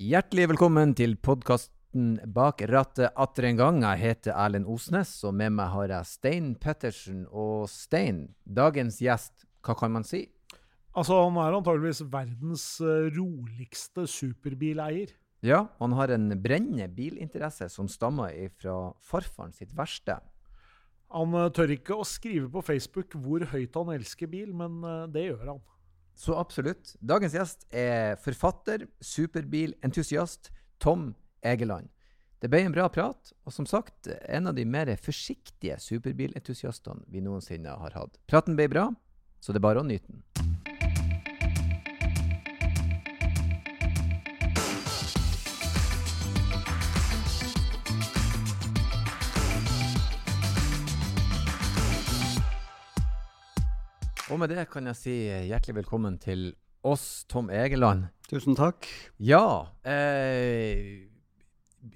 Hjertelig velkommen til podkasten Bak rattet atter en gang. Jeg heter Erlend Osnes, og med meg har jeg Stein Pettersen. Og Stein, dagens gjest, hva kan man si? Altså, Han er antageligvis verdens eh, roligste superbileier. Ja, han har en brennende bilinteresse som stammer fra farfaren sitt verksted. Han eh, tør ikke å skrive på Facebook hvor høyt han elsker bil, men eh, det gjør han. Så absolutt. Dagens gjest er forfatter, superbilentusiast Tom Egeland. Det ble en bra prat, og som sagt, en av de mer forsiktige superbilentusiastene vi noensinne har hatt. Praten ble bra, så det er bare å nyte den. Og med det kan jeg si hjertelig velkommen til oss, Tom Egeland. Tusen takk. Ja, eh,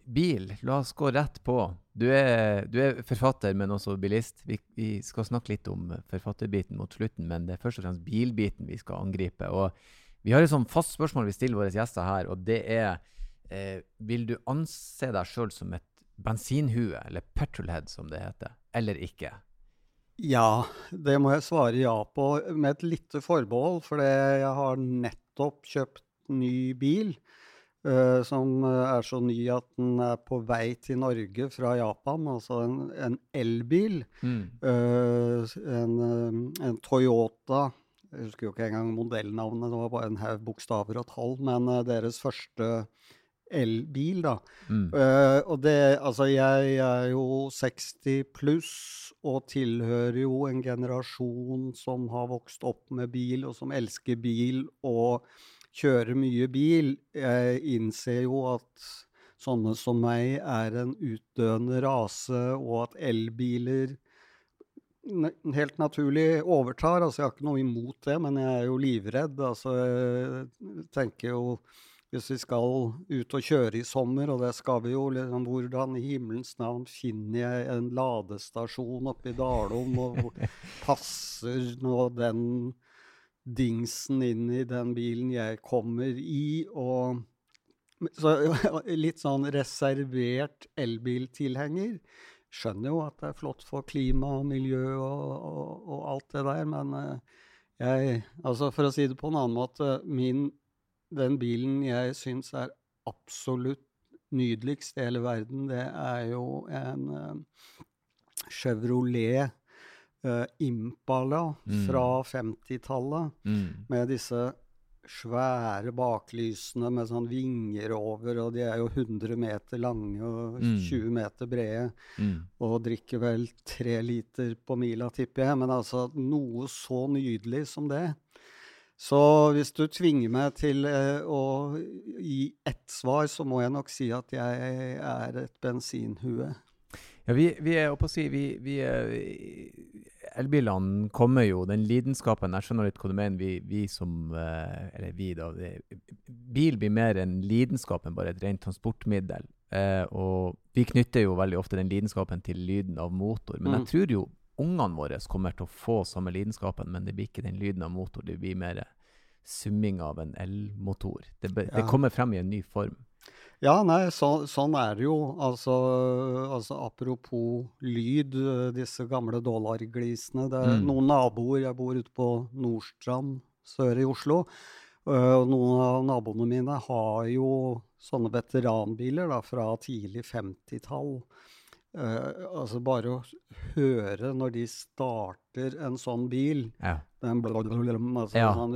bil. La oss gå rett på. Du er, du er forfatter, men også bilist. Vi, vi, skal snakke litt om forfatterbiten mot slutten, men det er først og fremst bilbiten vi skal angripe. Og vi har et sånn fast spørsmål vi stiller våre gjester her, og det er eh, Vil du anse deg sjøl som et bensinhue, eller petrolhead som det heter, eller ikke? Ja, det må jeg svare ja på, med et lite forbehold. For jeg har nettopp kjøpt ny bil. Uh, som er så ny at den er på vei til Norge fra Japan. Altså en, en elbil. Mm. Uh, en, en, Toyota Jeg husker jo ikke engang modellnavnet, det var bare en haug bokstaver og tall. Men deres første elbil, da. Mm. Uh, og det Altså, jeg er jo 60 pluss og tilhører jo en generasjon som har vokst opp med bil, og som elsker bil og kjører mye bil. Jeg innser jo at sånne som meg er en utdøende rase, og at elbiler helt naturlig overtar. Altså, jeg har ikke noe imot det, men jeg er jo livredd. Altså, jeg tenker jo hvis vi skal ut og kjøre i sommer, og det skal vi jo, liksom, hvordan i himmelens navn finner jeg en ladestasjon oppe i Dalom, og hvor passer nå den dingsen inn i den bilen jeg kommer i, og så litt sånn reservert elbiltilhenger. Skjønner jo at det er flott for klima og miljø og, og, og alt det der, men eh, jeg Altså, for å si det på en annen måte, min den bilen jeg syns er absolutt nydeligst i hele verden, det er jo en uh, Chevrolet uh, Impala mm. fra 50-tallet. Mm. Med disse svære baklysene med sånn vinger over, og de er jo 100 meter lange og mm. 20 meter brede. Mm. Og drikker vel tre liter på mila, tipper jeg. Men altså, noe så nydelig som det så hvis du tvinger meg til eh, å gi ett svar, så må jeg nok si at jeg er et bensinhue. Ja, vi, vi er oppe å si vi, vi Elbilene kommer jo, den lidenskapen Jeg skjønner litt hva du mener. Vi, vi som eh, Eller vi, da. Bil blir mer en lidenskap enn bare et rent transportmiddel. Eh, og vi knytter jo veldig ofte den lidenskapen til lyden av motor. Men mm. jeg tror jo ungene våre kommer til å få samme lidenskapen, men det blir ikke den lyden av motor. Det blir mer summing av en elmotor. Det, ja. det, kommer frem i en ny form. Ja, nei, så, sånn er det jo. Altså, altså, apropos lyd, disse gamle dollarglisene. Det er mm. noen naboer Jeg bor ute på Nordstrand sør i Oslo. Og noen av naboene mine har jo sånne veteranbiler da, fra tidlig 50-tall. Uh, altså bare å høre når de starter en sånn bil ja. Den altså ja. sånn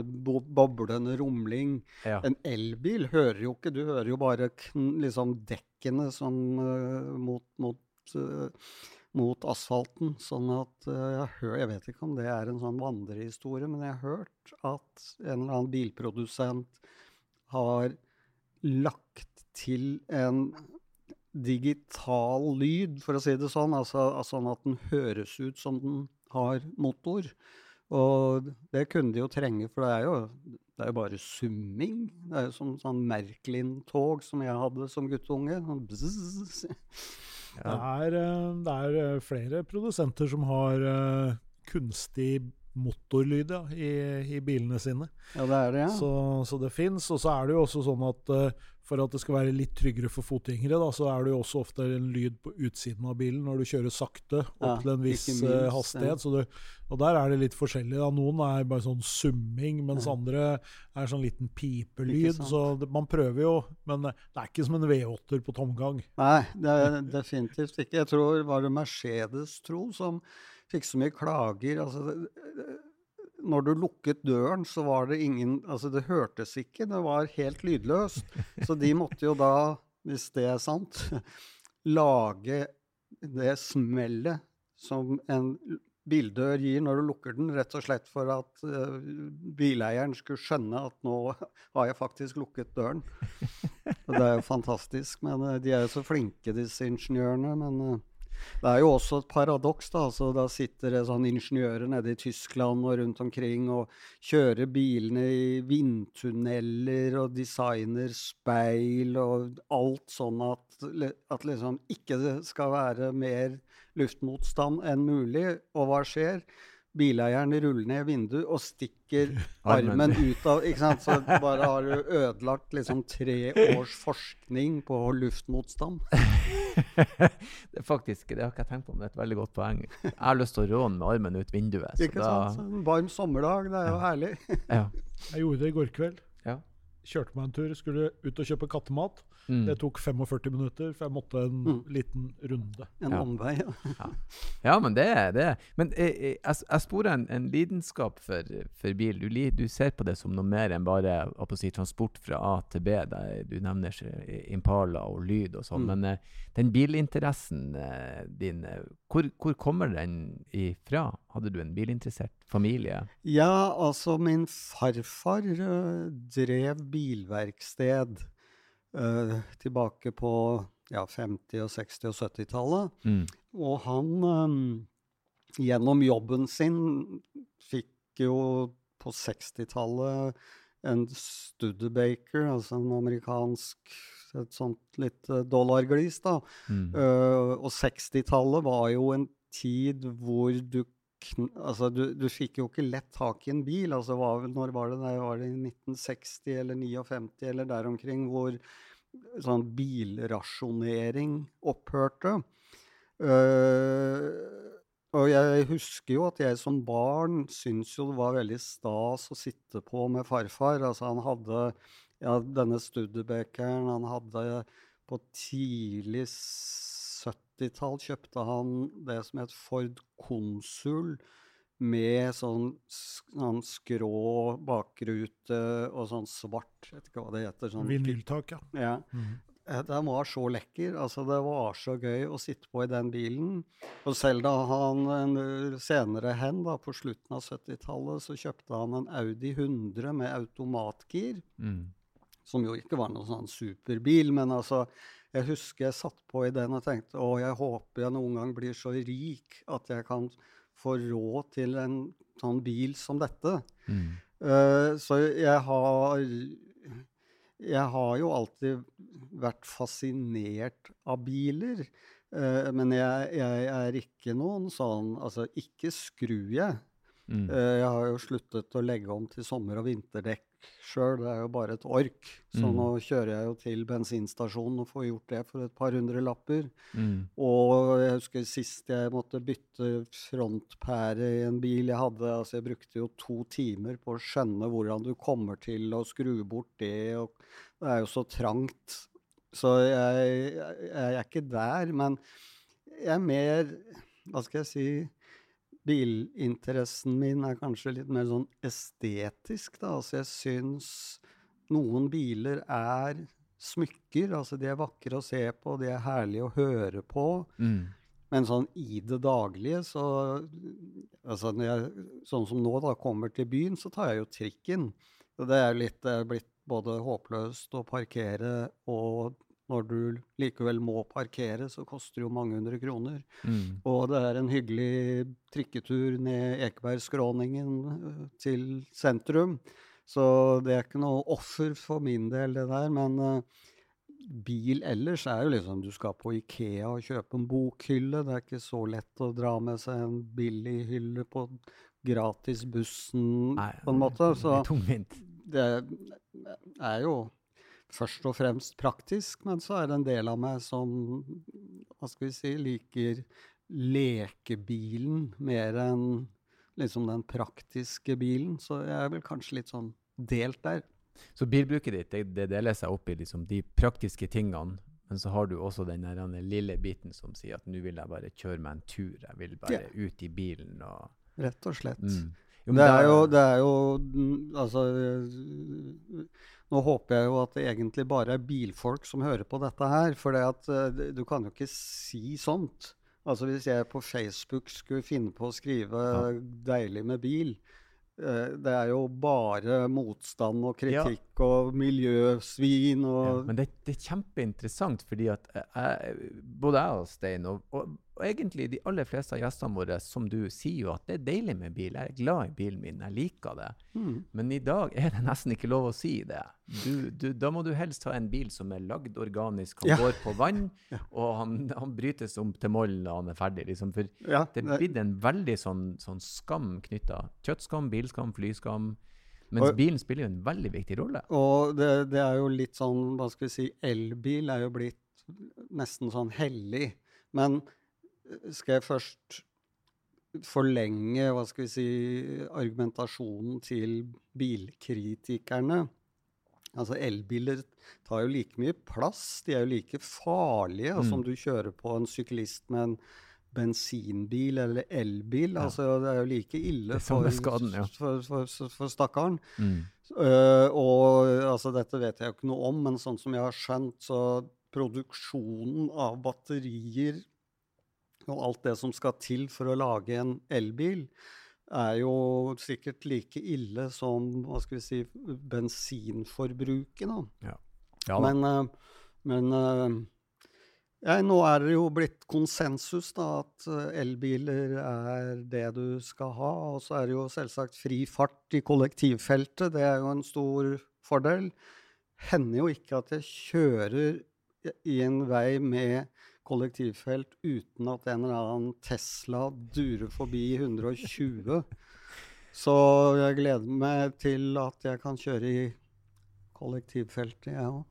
boblende rumling. Ja. En elbil hører jo ikke Du hører jo bare liksom dekkene sånn uh, mot, mot, uh, mot, asfalten. Sånn at jeg, hør, jeg vet ikke om det er en sånn vandrehistorie, men jeg har hørt at en eller annen bilprodusent har lagt til en digital lyd, for å si det sånn. Altså, altså at den høres ut som den har motor. Og det kunne de jo trenge, for det er jo, det er bare summing. Det er jo som sånn Merklin-tog som jeg hadde som guttunge. Sånn ja. Det, er, eh, det, er, eh, flere produsenter som har uh, kunstig motorlyd ja, i, i, bilene sine. Ja, det er det, ja. Så, så det fins. Og så er det jo også sånn at uh, for at det skal være litt tryggere for fotgjengere, da, så er det jo også ofte en lyd på utsiden av bilen når du kjører sakte opp Ja, til en viss minst, eh, hastighet. Så Du, og der er det litt forskjellig. Da. Noen er bare sånn summing, mens Ja. andre er sånn liten pipelyd. Så det, man prøver jo, men det er ikke som en V8-er på tomgang. Nei, det er definitivt ikke. Jeg tror var det Mercedes, tro, som fikk så mye klager. Altså, når du lukket døren, så var det ingen Altså, det hørtes ikke. Det var helt lydløst. Så de måtte jo da, hvis det er sant, lage det smellet som en bildør gir når du lukker den, rett og slett for at uh, bileieren skulle skjønne at nå har jeg faktisk lukket døren. Og det er jo fantastisk. Men uh, de er jo så flinke, disse ingeniørene. Men eh, det er jo også et paradoks. da, altså Da sitter det sånn ingeniører nede i Tyskland og rundt omkring og kjører bilene i vindtunneler og designer speil og alt sånn at, at liksom ikke skal være mer luftmotstand enn mulig. Og hva skjer? Bileieren ruller ned vinduet og stikker Armen. armen ut av ikke sant? Så bare har du ødelagt liksom tre års forskning på luftmotstand. det faktisk, det har ikke jeg tenkt på, men det er et veldig godt poeng. Jeg har lyst til å råne med armen ut vinduet. Så Ikke da, sant? Så En varm sommerdag, det er jo herlig. Ja. Jeg gjorde det i går kveld. Ja. Kjørte meg en tur, skulle ut og kjøpe kattemat. Mm. Det tok 45 minutter, for jeg måtte en Mm. liten runde. En Ja. omvei. Ja. Ja, men det er det. Men eh, eh, jeg, jeg sporer en, en lidenskap for, for bil. Du, du ser på det som noe mer enn bare jeg si, transport fra A til B. Der du nevner eh, Impala og lyd og sånn. Mm. Men den bilinteressen din, hvor, hvor kommer den ifra? Hadde du en bilinteressert familie? Ja, altså min farfar drev bilverksted øh, tilbake på ja, 50-, og 60- og 70-tallet. Mm. Og han um, gjennom jobben sin fikk jo på 60-tallet en Studebaker, altså en amerikansk et sånt litt øh, dollarglis, da. Mm. Uh, og 60-tallet var jo en tid hvor du Altså, du, du fikk jo ikke lett tak i en bil. Altså, var, når var det? der? Var det i 1960 eller 59 eller der omkring hvor sånn bilrasjonering opphørte? Uh, og jeg husker jo at jeg som barn syntes jo det var veldig stas å sitte på med farfar. Altså, han hadde ja, denne Studebekeren, han hadde på tidlig 70-tall kjøpte han det som het Ford Konsul med sånn, sånn skrå bakrute og sånn svart Jeg vet ikke hva det heter. Sånn, Vinyltak, ja. ja. Mm. Eh, Den var så lekker. altså Det var så gøy å sitte på i den bilen. Og selv da han senere hen, da, på slutten av 70-tallet, så kjøpte han en Audi 100 med automatgir Mm. som jo ikke var noen sånn superbil, men altså Jeg husker jeg satt på i den og tenkte å, jeg håper jeg noen gang blir så rik at jeg kan få råd til en sånn bil som dette. Mm. Uh, så jeg har Jeg har jo alltid vært fascinert av biler. Uh, men jeg, jeg er ikke noen sånn Altså, ikke skrur jeg. Mm. Uh, Jeg har jo sluttet å legge om til sommer- og vinterdekk sjøl. Det er jo bare et ork. Så Mm. nå kjører jeg jo til bensinstasjonen og får gjort det for et par hundre lapper. Mm. Og jeg husker sist jeg måtte bytte frontpære i en bil jeg hadde. altså Jeg brukte jo to timer på å skjønne hvordan du kommer til å skru bort det. og Det er jo så trangt. Så jeg, jeg, jeg er ikke der. Men jeg er mer Hva skal jeg si? Bilinteressen min er kanskje litt mer sånn estetisk, da. Altså jeg syns noen biler er smykker. Altså de er vakre å se på, de er herlige å høre på. Mm. Men sånn i det daglige, så altså jeg, Sånn som nå, da, kommer til byen, så tar jeg jo trikken. Det er jo litt det er blitt både håpløst å parkere, og når du likevel må parkere, så koster det jo mange hundre kroner. Mm. Og det er en hyggelig trikketur ned Ekebergskråningen øh, til sentrum. Så det er ikke noe offer for min del, det der. Men uh, bil ellers er jo liksom Du skal på Ikea og kjøpe en bokhylle. Det er ikke så lett å dra med seg en billig hylle på gratisbussen, Nei, på en måte. Så det er jo først og fremst praktisk, men så er det en del av meg som hva skal vi si, liker lekebilen mer enn liksom den praktiske bilen. Så jeg er vel kanskje litt sånn delt der. Så bilbruket ditt det, det deler seg opp i liksom de praktiske tingene, men så har du også den der, den lille biten som sier at nå vil jeg bare kjøre meg en tur, jeg vil bare Ja. ut i bilen og Rett og slett. mm. Jo, men Det er jo, det er jo Altså Nå håper jeg jo at det egentlig bare er bilfolk som hører på dette her. For øh, du kan jo ikke si sånt. Altså Hvis jeg på Facebook skulle finne på å skrive Ja. 'deilig med bil', øh, det er jo bare motstand og Ja. kritikk og miljøsvin Ja, men det, det er kjempeinteressant, fordi at jeg, jeg- både jeg og Stein, og, og, og egentlig de aller fleste av gjestene våre, som du sier jo at det er deilig med bil. Jeg er glad i bilen min, jeg liker det. mm, Men i dag er det nesten ikke lov å si det. Du, du, da må du helst ha en bil som er lagd organisk, han Ja. går på vann, Ja. og han, han brytes om til moll når han er ferdig. Liksom. For ja, det er blitt en veldig sånn, sånn skam knytta. Kjøttskam, bilskam, flyskam. Mens bilen spiller jo en veldig viktig rolle. Og det, det er jo litt sånn, hva skal vi si, elbil er jo blitt nesten sånn hellig. Men skal jeg først forlenge, hva skal vi si, argumentasjonen til bilkritikerne? Altså elbiler tar jo like mye plass, de er jo like farlige Mm. som du kjører på en syklist med en bensinbil eller elbil. Ja. Altså det er jo like ille for, skaden, ja. for, for, for, for stakkaren. Mm. Uh, og altså, dette vet jeg jo ikke noe om, men sånn som jeg har skjønt, så produksjonen av batterier og alt det som skal til for å lage en elbil, er jo sikkert like ille som hva skal vi si, bensinforbruket. Da. Ja da. Men, eh, men eh, ja, nå er det jo blitt konsensus da, at eh, elbiler er det du skal ha. Og så er det jo selvsagt fri fart i kollektivfeltet. Det er jo en stor fordel. Hender jo ikke at jeg kjører i- i en vei med kollektivfelt uten at en eller annen Tesla durer forbi 120. Så jeg gleder meg til at jeg kan kjøre i kollektivfeltet, jeg òg.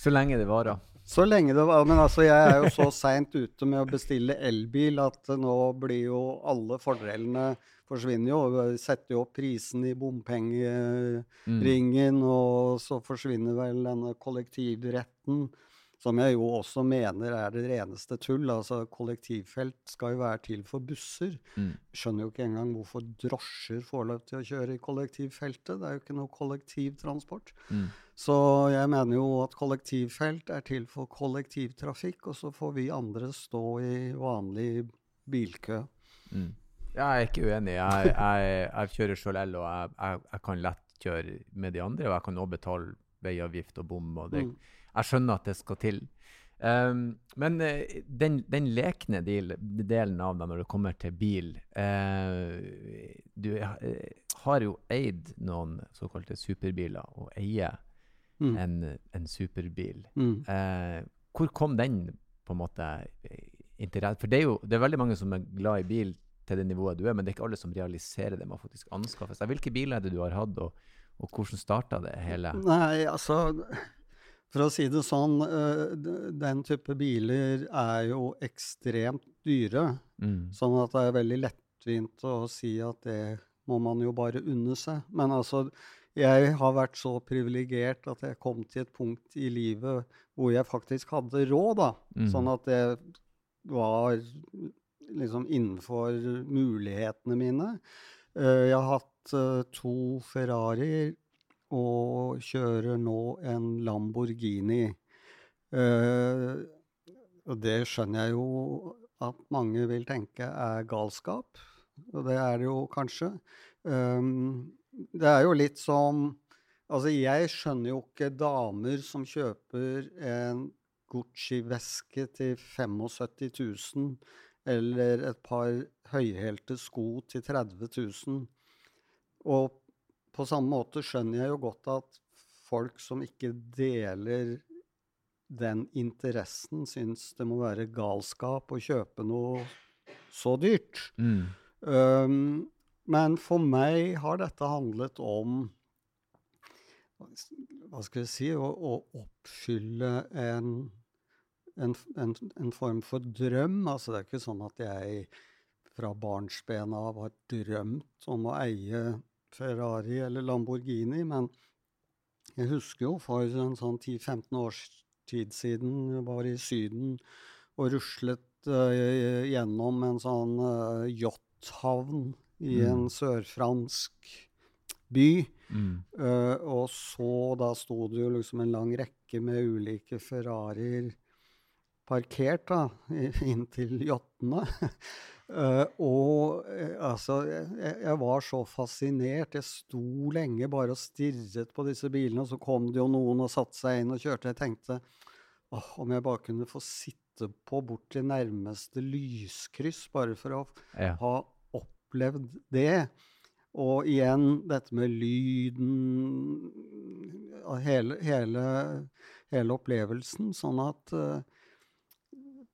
Så lenge det varer. Så lenge det var Men altså, jeg er jo så seint ute med å bestille elbil at nå blir jo alle fordelene forsvinner jo. Vi setter jo opp prisen i bompengeringen, Mm. og så forsvinner vel denne kollektivretten. Som jeg jo også mener er det reneste tull. Altså, kollektivfelt skal jo være til for busser. Mm. Skjønner jo ikke engang hvorfor drosjer får lov til å kjøre i kollektivfeltet. Det er jo ikke noe kollektivtransport. Mm. Så jeg mener jo at kollektivfelt er til for kollektivtrafikk, og så får vi andre stå i vanlig bilkø. Mm. Jeg er ikke uenig. Jeg, jeg, jeg kjører sjøl el, og jeg, jeg, kan lett kjøre med de andre. Og jeg kan også betale veiavgift og bom. og det, Mm. Jeg skjønner at det skal til. Um, men eh, den, den lekne del, delen av deg når det kommer til bil uh, Du eh, har jo eid noen såkalte superbiler, og eier Mm. en, en superbil. Mm. Uh, hvor kom den på en måte? For det er jo det er veldig mange som er glad i bil til det nivået du er, men det er ikke alle som realiserer det med å faktisk anskaffe seg. Hvilke biler er det du har hatt, og, og hvordan starta det hele? Nei, altså For å si det sånn, øh, den type biler er jo ekstremt dyre. Mm. Sånn at det er veldig lettvint å si at det må man jo bare unne seg. Men altså, jeg har vært så privilegert at jeg kom til et punkt i livet hvor jeg faktisk hadde råd, da. Mm. Sånn at det var liksom innenfor mulighetene mine. Eh, jeg har hatt eh, to Ferrarier og kjører nå en Lamborghini. Eh, og det skjønner jeg jo at mange vil tenke er galskap, og det er det jo kanskje. Det er jo litt som Altså, jeg skjønner jo ikke damer som kjøper en Gucci-veske til 75 000 eller et par høyhælte sko til 30 000. Og på samme måte skjønner jeg jo godt at folk som ikke deler den interessen, syns det må være galskap å kjøpe noe så dyrt. Mm. Um, men for meg har dette handlet om hva skal jeg si, å, å oppfylle en, en, en, en, form for drøm. Altså, det er ikke sånn at jeg fra barnsben av har drømt om å eie Ferrari eller Lamborghini, men jeg husker jo for en sånn 10-15 års tid siden jeg var i Syden og ruslet uh, gjennom en sånn uh, yachthavn i mm. en sørfransk by. Mm. Uh, og så da sto det jo liksom en lang rekke med ulike Ferrarier parkert da, inntil jottene. Uh, og uh, altså jeg, jeg, var så fascinert. Jeg sto lenge bare og stirret på disse bilene, og så kom det jo noen og satte seg inn og kjørte. Jeg tenkte oh, om jeg bare kunne få sitte på bort til nærmeste lyskryss, bare for å ja. ha opplevd det. Og igjen dette med lyden Hele, hele, hele opplevelsen. Sånn at uh,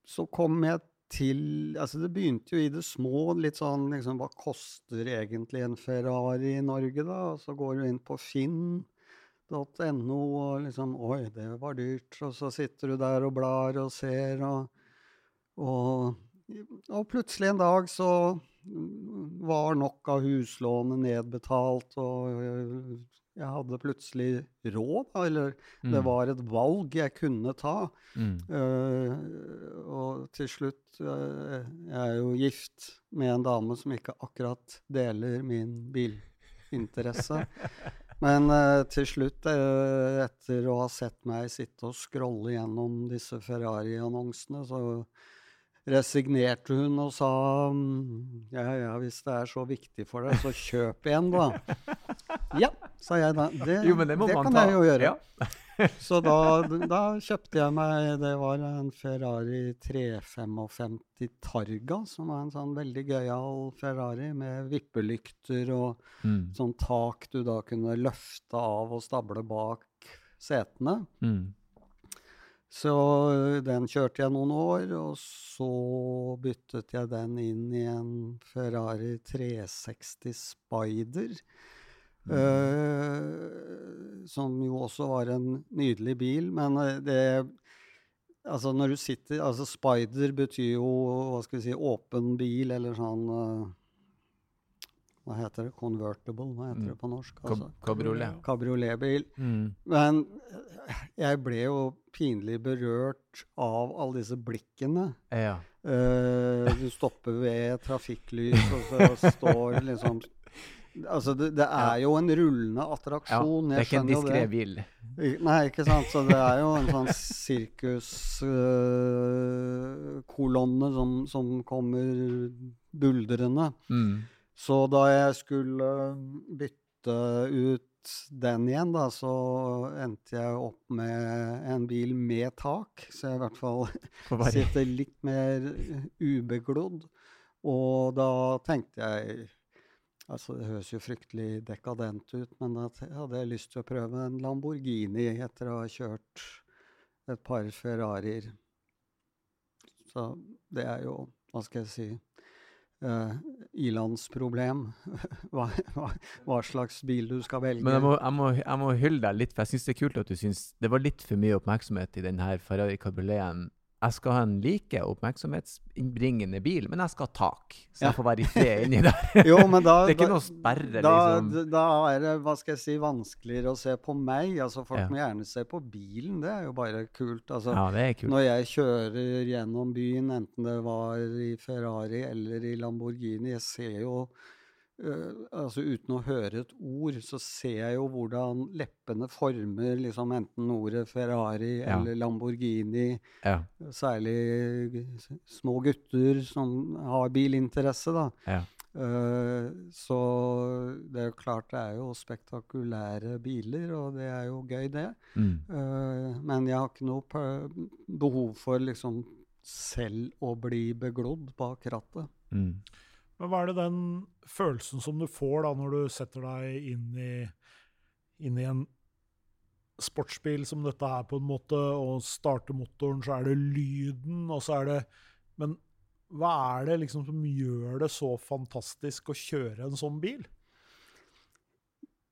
Så kom jeg til Altså, det begynte jo i det små, litt sånn liksom Hva koster egentlig en Ferrari i Norge, da? Og så går du inn på finn.no og liksom Oi, det var dyrt. Og så sitter du der og blar og ser, og, og, og plutselig en dag så var nok av huslånet nedbetalt, og jeg hadde plutselig råd, eller mm. det var et valg jeg kunne ta. Mm. Uh, og til slutt uh, Jeg er jo gift med en dame som ikke akkurat deler min bilinteresse. Men uh, til slutt, etter å ha sett meg sitte og scrolle gjennom disse Ferrari-annonsene, så resignerte hun og sa mm, ja, ja, hvis det er så viktig for deg, så kjøp en, da. Ja, sa jeg da. Det, jo, det, det kan ta. jeg jo gjøre. Ja. så da, da, kjøpte jeg meg Det var en Ferrari 355 Targa, som var en sånn veldig gøyal Ferrari med vippelykter og mm. sånn tak du da kunne løfte av og stable bak setene. Mm. Så øh, den kjørte jeg noen år, og så byttet jeg den inn i en Ferrari 360 Spider. Uh, som jo også var en nydelig bil, men øh, det Altså, når du sitter Altså, Spider betyr jo, hva skal vi si, åpen bil, eller sånn uh, hva heter det? Convertible, hva heter mm. det på norsk? Altså, Kabriolet. Kabrioletbil. Mm. Men jeg ble jo pinlig berørt av alle disse blikkene. Ja. Uh, du stopper ved trafikklys, og så står liksom Altså, det, det er jo en rullende attraksjon. Ja, det er ikke en diskré bil. Nei, ikke sant. Så det er jo en sånn sirkuskolonne uh, som, som, kommer buldrende. Mm. Så da jeg skulle bytte ut den igjen, da, så endte jeg opp med en bil med tak. Så jeg i hvert fall sitter litt mer ubeglodd. Og da tenkte jeg Altså, det høres jo fryktelig dekadent ut, men jeg hadde lyst til å prøve en Lamborghini etter å ha kjørt et par Ferrarier. Så det er jo, hva skal jeg si uh, ilandsproblem. hva, hva, hva, slags bil du skal velge. Men jeg må, jeg må, jeg må hylle deg litt, for jeg syns det er kult at du syns det var litt for mye oppmerksomhet i denne Ferrari Cabrioleten jeg skal ha en like oppmerksomhetsinnbringende bil, men jeg skal ha tak. Så ja. jeg får være i fred inni der. jo, da, det er ikke noe sperre, da, liksom. Da er det hva skal jeg si, vanskeligere å se på meg. Altså, Folk ja. må gjerne se på bilen. Det er jo bare kult. Altså, ja, det er kult. Når jeg kjører gjennom byen, enten det var i Ferrari eller i Lamborghini, jeg ser jo altså Uten å høre et ord, så ser jeg jo hvordan leppene former liksom enten ordet Ferrari ja. eller Lamborghini. Ja. Særlig små gutter som har bilinteresse, da. Ja. Uh, så det er jo klart det er jo spektakulære biler, og det er jo gøy, det. Mm. Uh, men jeg har ikke noe behov for liksom selv å bli beglodd bak rattet. Mm. Men hva er det den følelsen som du får da når du setter deg inn i, inn i en sportsbil som dette her, på en måte, og starter motoren, så er det lyden, og så er det Men hva er det liksom som gjør det så fantastisk å kjøre en sånn bil?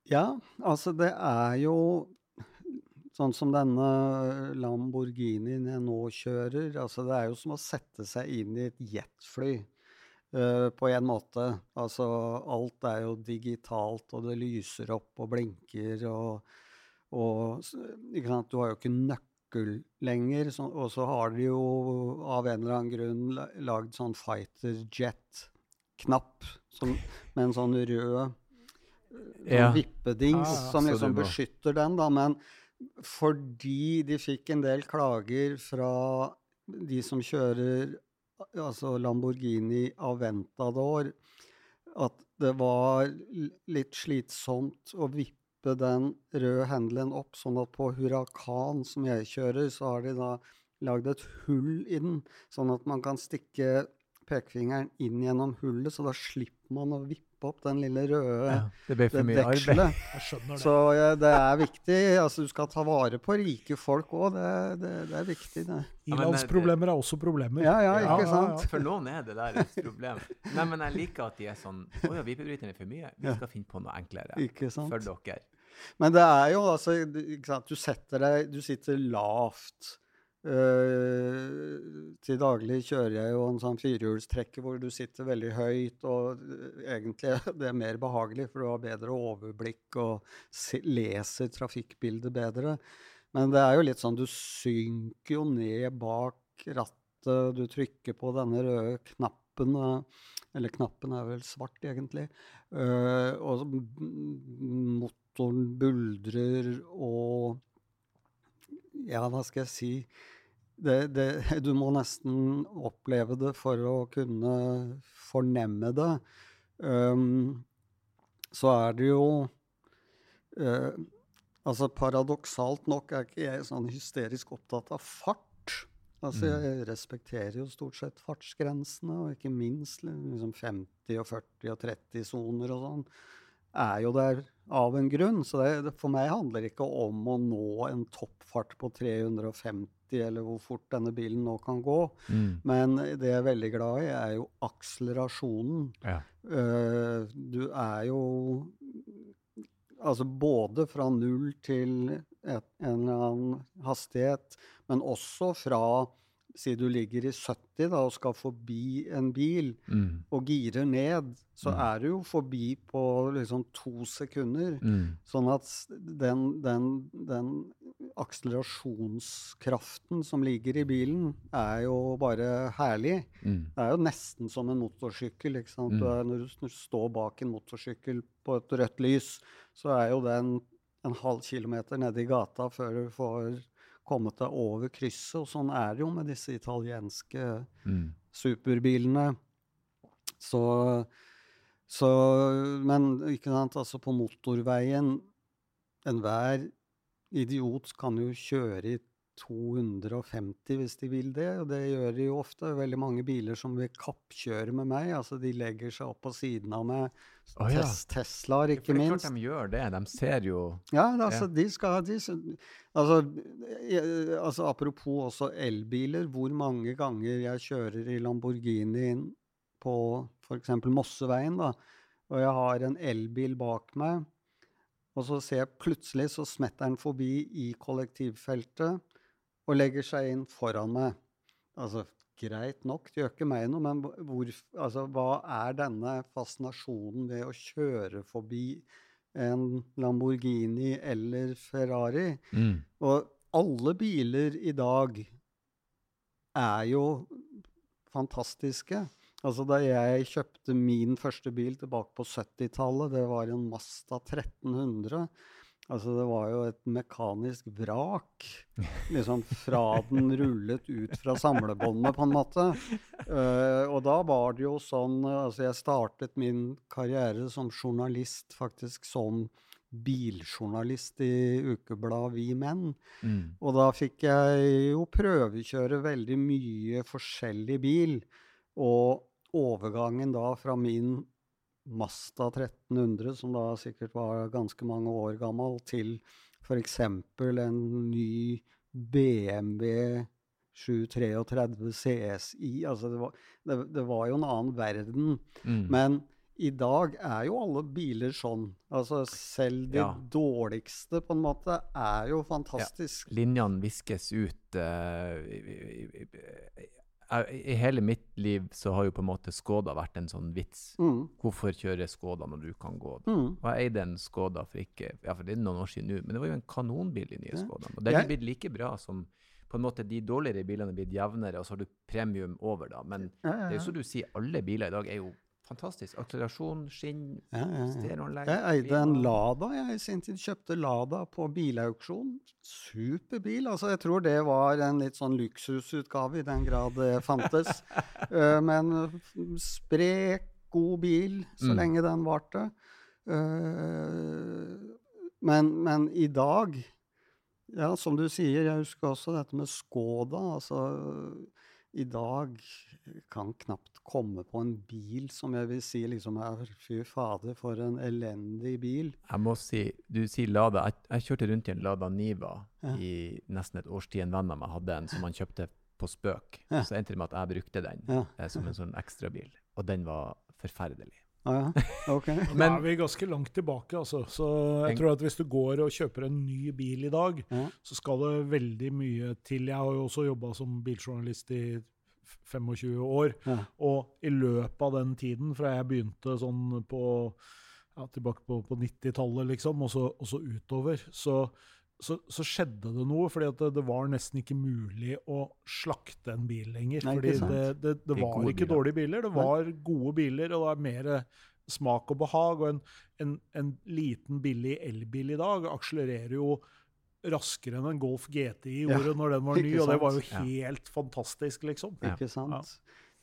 Ja, altså det er jo Sånn som denne Lamborghinien jeg nå kjører. altså Det er jo som å sette seg inn i et jetfly. Uh, på en måte. Altså, alt er jo digitalt, og det lyser opp og blinker og, og Du har jo ikke nøkkel lenger, så, og så har de jo av en eller annen grunn lagd sånn fighter jet-knapp med en sånn rød sånn ja. vippedings ah, som liksom beskytter den, da. Men fordi de fikk en del klager fra de som kjører altså Lamborghini Aventador, at det var litt slitsomt å vippe den røde handelen opp, sånn at på Huracan, som jeg kjører, så har de da lagd et hull i den, sånn at man kan stikke pekefingeren inn gjennom hullet, så da slipper man å vippe opp den lille røde ja, det ble for mye dekselet. Det. Så ja, det er viktig. altså Du skal ta vare på rike folk òg. Det, det, det, er viktig. det. Ilandsproblemer er også problemer. Ja, ja, ikke sant? For noen er det der et problem. Nei, men jeg liker at de er sånn Å ja, vippebryteren er for mye. Vi skal finne på noe enklere ikke sant? for dere. Men det er jo altså ikke sant? Du setter deg Du sitter lavt. Uh, til daglig kjører jeg jo en sånn firehjulstrekker hvor du sitter veldig høyt, og uh, egentlig det er mer behagelig, for du har bedre overblikk og se, leser trafikkbildet bedre. Men det er jo litt sånn, du synker jo ned bak rattet, du trykker på denne røde knappen, uh, eller knappen er vel svart, egentlig, og motoren buldrer og Ja, hva skal jeg si? Det, det, du må nesten oppleve det for å kunne fornemme det. Um, så er det jo uh, Altså Paradoksalt nok er ikke jeg sånn hysterisk opptatt av fart. Altså mm. Jeg respekterer jo stort sett fartsgrensene, og ikke minst liksom 50 og 40 og 30 soner og sånn er jo der av en grunn. Så det, for meg handler det ikke om å nå en toppfart på 350 eller hvor fort denne bilen nå kan gå. Mm. Men det jeg er veldig glad i, er jo akselerasjonen. Ja. Uh, du er jo Altså både fra null til et, en eller annen hastighet, men også fra Si du ligger i 70 da, og skal forbi en bil mm. og girer ned, så mm. er du jo forbi på liksom to sekunder. Mm. Sånn at den, den, den, akselerasjonskraften som ligger i bilen, er jo bare herlig. Mm. Det er jo nesten som en motorsykkel. ikke sant? Mm. Er, når, du, når, du, står bak en motorsykkel på et rødt lys, så er jo den en halv kilometer nede i gata før du får kommet deg over krysset. Og sånn er det jo med disse italienske mm. superbilene. Så, så Men ikke sant, altså på motorveien Enhver idiot kan jo kjøre i 250 hvis de vil det, og det gjør de jo ofte. Veldig mange biler som vil kappkjøre med meg. altså De legger seg opp på siden av meg. Oh, ja. Tes Teslaer, ikke For minst. Det er klart de gjør det. De ser jo Ja, altså, ja. de skal de, altså, altså, Apropos også elbiler. Hvor mange ganger jeg kjører i Lamborghini på f.eks. Mosseveien, da, og jeg har en elbil bak meg, og så ser jeg plutselig så smetter den forbi i kollektivfeltet og legger seg inn foran meg. Altså, greit nok, det gjør ikke meg noe, men hvor, altså, hva er denne fascinasjonen ved å kjøre forbi en Lamborghini eller Ferrari? Mm. Og alle biler i dag er jo fantastiske. Altså Da jeg kjøpte min første bil tilbake på 70-tallet, det var en Mazda 1300. Altså, det var jo et mekanisk vrak. Liksom fra den rullet ut fra samlebåndet, på en måte. Uh, og da var det jo sånn Altså, jeg startet min karriere som journalist faktisk som biljournalist i ukebladet Vi Menn. Mm. Og da fikk jeg jo prøvekjøre veldig mye forskjellig bil. Og overgangen da fra min Masta 1300, som da sikkert var ganske mange år gammel, til f.eks. en ny BMW 733 CSI. Altså det var, det, det var jo en annen verden. Mm. Men i dag er jo alle biler sånn. Altså selv de Ja. dårligste på en måte er jo fantastisk. Linjene viskes ut. eh, i, i, i, i, I hele mitt liv så har jo på en måte Skoda vært en sånn vits. Mm. Hvorfor kjøre Skoda når du kan gå? Mm. Og jeg eide en Skoda for ikke Ja, for det er noen år siden nå, men det var jo en kanonbil, de nye Ja. Skodaene. Og den er blitt like bra som på en måte de dårligere bilene er blitt jevnere, og så har du premium over, da. Men Ja, det ja, er jo som du sier, alle biler i dag er jo fantastisk. Akselerasjon, skinn, Ja, ja, ja. stereoanlegg Jeg eide en. Lada. Jeg i sin tid kjøpte Lada på bilauksjon. Superbil. Altså, jeg tror det var en litt sånn luksusutgave, i den grad det fantes. Eh, men sprek, god bil, så Mm. lenge den varte. Eh, men, men i dag Ja, som du sier, jeg husker også dette med Skoda. Altså, i dag kan knapt komme på en bil som jeg vil si liksom er Fy fader, for en elendig bil. Jeg må si, du sier Lada. Jeg, jeg kjørte rundt i en Lada Niva Ja. i nesten et års tid. En venn av meg hadde en som han kjøpte på spøk. Ja. Så endte det med at jeg brukte den Ja. eh, som en sånn ekstrabil. Og den var forferdelig. Ah, ja. okay. Men, da er vi ganske langt tilbake, altså. Så jeg tror at hvis du går og kjøper en ny bil i dag, Ja. så skal det veldig mye til. Jeg har jo også jobba som biljournalist i 25 år. Ja. Og i løpet av den tiden, fra jeg begynte sånn på ja, tilbake på, på 90-tallet, liksom, og så, og så utover, så, så, så skjedde det noe. fordi at det, det var nesten ikke mulig å slakte en bil lenger. Nei, fordi det, det, det var ikke biler. dårlige biler, det Nei. var gode biler, og det var mer smak og behag. Og en, en, en liten, billig elbil i dag akselererer jo raskere enn en Golf GTI Ja, gjorde når den var ny, og det var jo helt Ja. fantastisk, liksom. Ja. Ikke sant?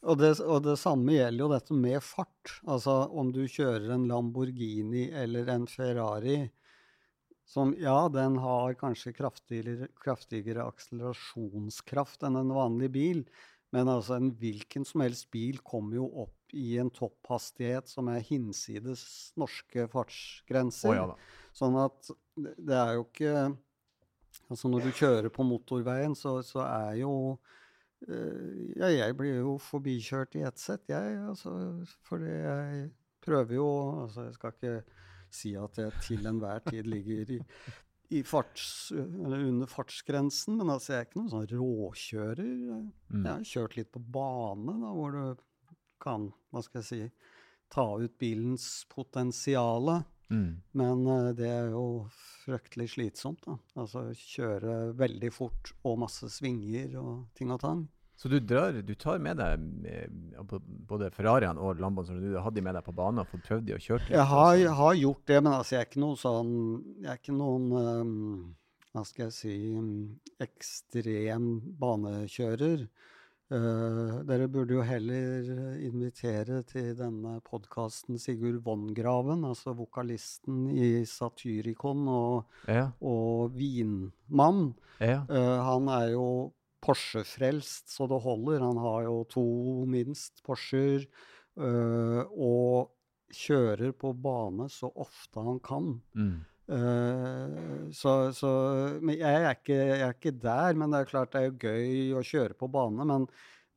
Og det, og det samme gjelder jo dette med fart. Altså om du kjører en Lamborghini eller en Ferrari som ja, den har kanskje kraftigere, kraftigere akselerasjonskraft enn en vanlig bil, men altså en hvilken som helst bil kommer jo opp i en topphastighet som er hinsides norske fartsgrenser. fartsgrenser. ja. Sånn at det det er jo ikke Altså når du kjører på motorveien, så, så er jo eh, Ja, jeg blir jo forbikjørt i ett sett, jeg. Altså, fordi jeg prøver jo Altså, jeg skal ikke si at jeg til enhver tid ligger i, i farts, eller under fartsgrensen, men altså, jeg er ikke noen sånn råkjører. Mm. Jeg har kjørt litt på bane, da, hvor du kan, hva skal jeg si, ta ut bilens potensiale. Mm. Men eh, det er jo fryktelig slitsomt, da. Altså kjøre veldig fort og masse svinger og ting og tang. Så du, drar, du tar med deg eh, både Ferrariene og Lamboen som du hadde med deg på banen og fått prøvd de og kjørt litt? Jeg har, jeg har gjort det, men altså jeg er ikke noen sånn Jeg er ikke noen um, Hva skal jeg si ekstrem banekjører. Uh, dere burde jo heller invitere til denne podkasten Sigurd Vongraven, altså vokalisten i Satyricon og, Ja, og Vinmann. ja. Uh, han er jo Porsche-frelst så det holder. Han har jo to minst Porscher. eh, og kjører på bane så ofte han kan. Mm. Uh, så, så men jeg er, ikke, jeg er ikke der, men det er klart det er gøy å kjøre på bane. Men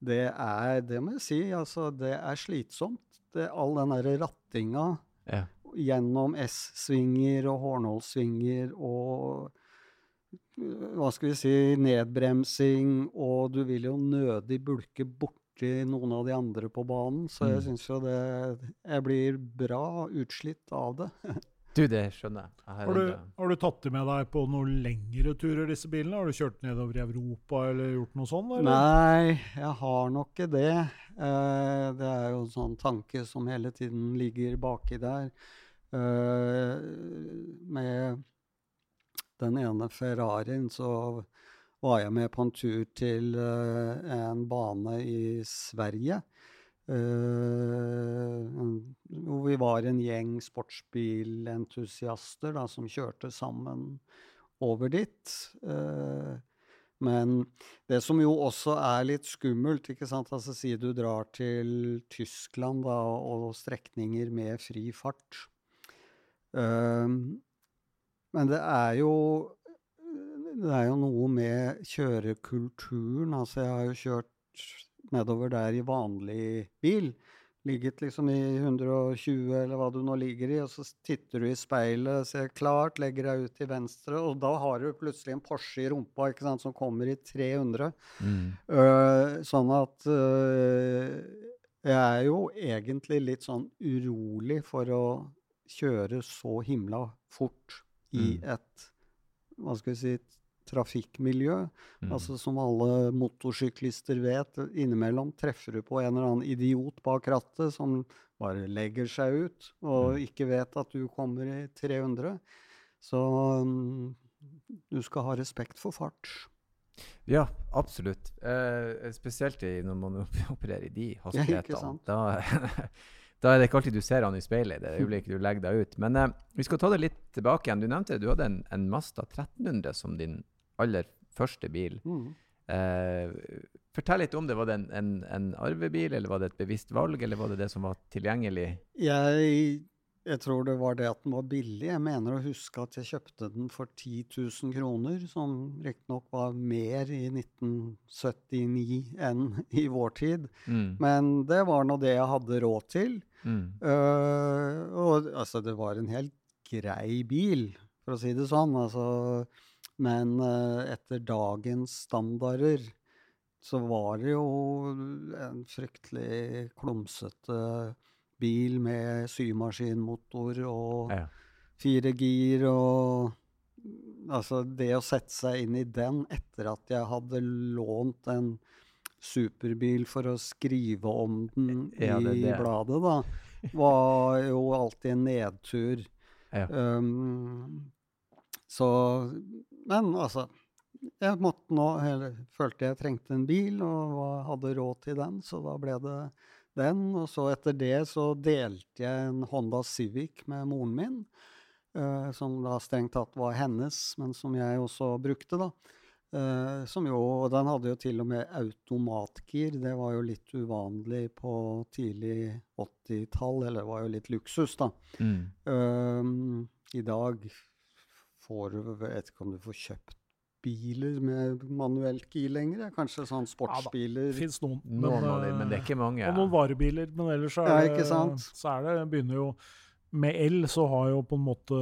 det er, det må jeg si, altså det er slitsomt. Det, all den derre rattinga ja. gjennom S-svinger og Hornål-svinger og øh, hva skal vi si nedbremsing, og du vil jo nødig bulke borti noen av de andre på banen. Så jeg Mm. syns jo det Jeg blir bra utslitt av det. Du, det skjønner jeg. jeg. har du, har du tatt det med deg på noen lengre turer, disse bilene? Har du kjørt nedover i Europa eller gjort noe sånt? Eller? Nei, jeg har nok ikke det. Eh, det er jo en sånn tanke som hele tiden ligger baki der. Eh, med den ene Ferrarien så var jeg med på en tur til eh, en bane i Sverige. eh, hvor vi var en gjeng sportsbilentusiaster da, som kjørte sammen over dit. Eh, men det som jo også er litt skummelt, ikke sant, altså si du drar til Tyskland da, og strekninger med fri fart. Men det er jo det er jo noe med kjørekulturen. Altså, jeg har jo kjørt nedover der i vanlig bil. ligget liksom i 120 eller hva du nå ligger i, og så titter du i speilet, ser klart, legger deg ut til venstre, og da har du plutselig en Porsche i rumpa ikke sant, som kommer i 300. Mm. Uh, sånn at uh, jeg er jo egentlig litt sånn urolig for å kjøre så himla fort i Mm. et hva skal vi si trafikkmiljø. Mm. Altså Som alle motorsyklister vet, innimellom treffer du på en eller annen idiot bak rattet som bare legger seg ut og Mm. ikke vet at du kommer i 300. Så um, du skal ha respekt for fart. Ja, absolutt. Eh, spesielt når man opererer i de hastighetene. sant? Da, da er det ikke alltid du ser han i speilet i det øyeblikket du legger deg ut. Men eh, vi skal ta det litt tilbake igjen. Du nevnte du hadde en, en Mazda 1300 som din aller første bil. Mm. Eh, fortell litt om det. Var det en, en, en arvebil, eller var det et bevisst valg, eller var det det som var tilgjengelig? Jeg, jeg tror det var det at den var billig. Jeg mener å huske at jeg kjøpte den for 10 000 kroner, som riktignok var mer i 1979 enn i vår tid. Mm. Men det var nå det jeg hadde råd til. Mm. Uh, og altså, det var en helt grei bil, for å si det sånn. Altså, men uh, etter dagens standarder så var det jo en fryktelig klumsete bil med symaskinmotor og Ja. fire gir og Altså, det å sette seg inn i den etter at jeg hadde lånt en superbil for å skrive om den Ja, det det. i bladet, da, var jo alltid en nedtur. Ja. Um, så Men altså Jeg måtte nå eller, følte jeg trengte en bil, og hadde råd til den, så da ble det den. Og så etter det så delte jeg en Honda Civic med moren min. uh, som da strengt tatt var hennes, men som jeg også brukte, da. Uh, som jo, og den hadde jo til og med automatgir. Det var jo litt uvanlig på tidlig 80-tall, eller det var jo litt luksus, da. Mm. Uh, I dag får du Jeg vet ikke om du får kjøpt biler med manuelt gir lenger. Kanskje sånn sportsbiler. Det fins noen. Noen av de, men det er eh, ikke mange. Og noen varebiler, men ellers så Ja, er, ikke det, sant? så er det begynner jo Med el så har jo på en måte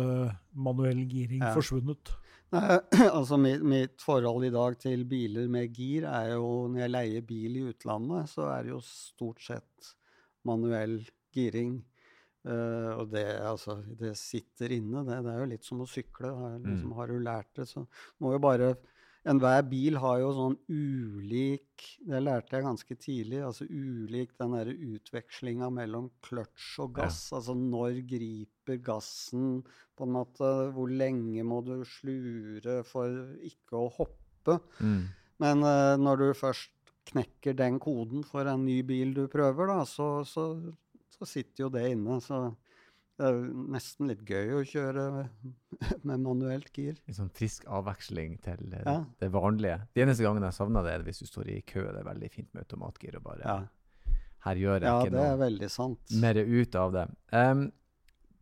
manuell giring Ja. forsvunnet. Nei, altså mitt, mitt forhold i dag til biler med gir er jo Når jeg leier bil i utlandet, så er det jo stort sett manuell giring. Eh, og det, altså, det sitter inne. Det, det er jo litt som å sykle. Har, liksom, Mm. har du lært det, så må jo bare Enhver bil har jo sånn ulik Det lærte jeg ganske tidlig. altså Ulik den derre utvekslinga mellom kløtsj og Ja. gass. Altså når griper gassen på en måte Hvor lenge må du slure for ikke å hoppe? Mm. Men uh, når du først knekker den koden for en ny bil du prøver, da, så, så, så sitter jo det inne. Så det er jo nesten litt gøy å kjøre med, manuelt gir. En sånn frisk avveksling til eh, Ja. det vanlige. De eneste gangene jeg savner det, er hvis du står i kø. Det er veldig fint med automatgir. og bare, Ja, Her gjør jeg ja ikke det er veldig sant. mer ut av det. Um,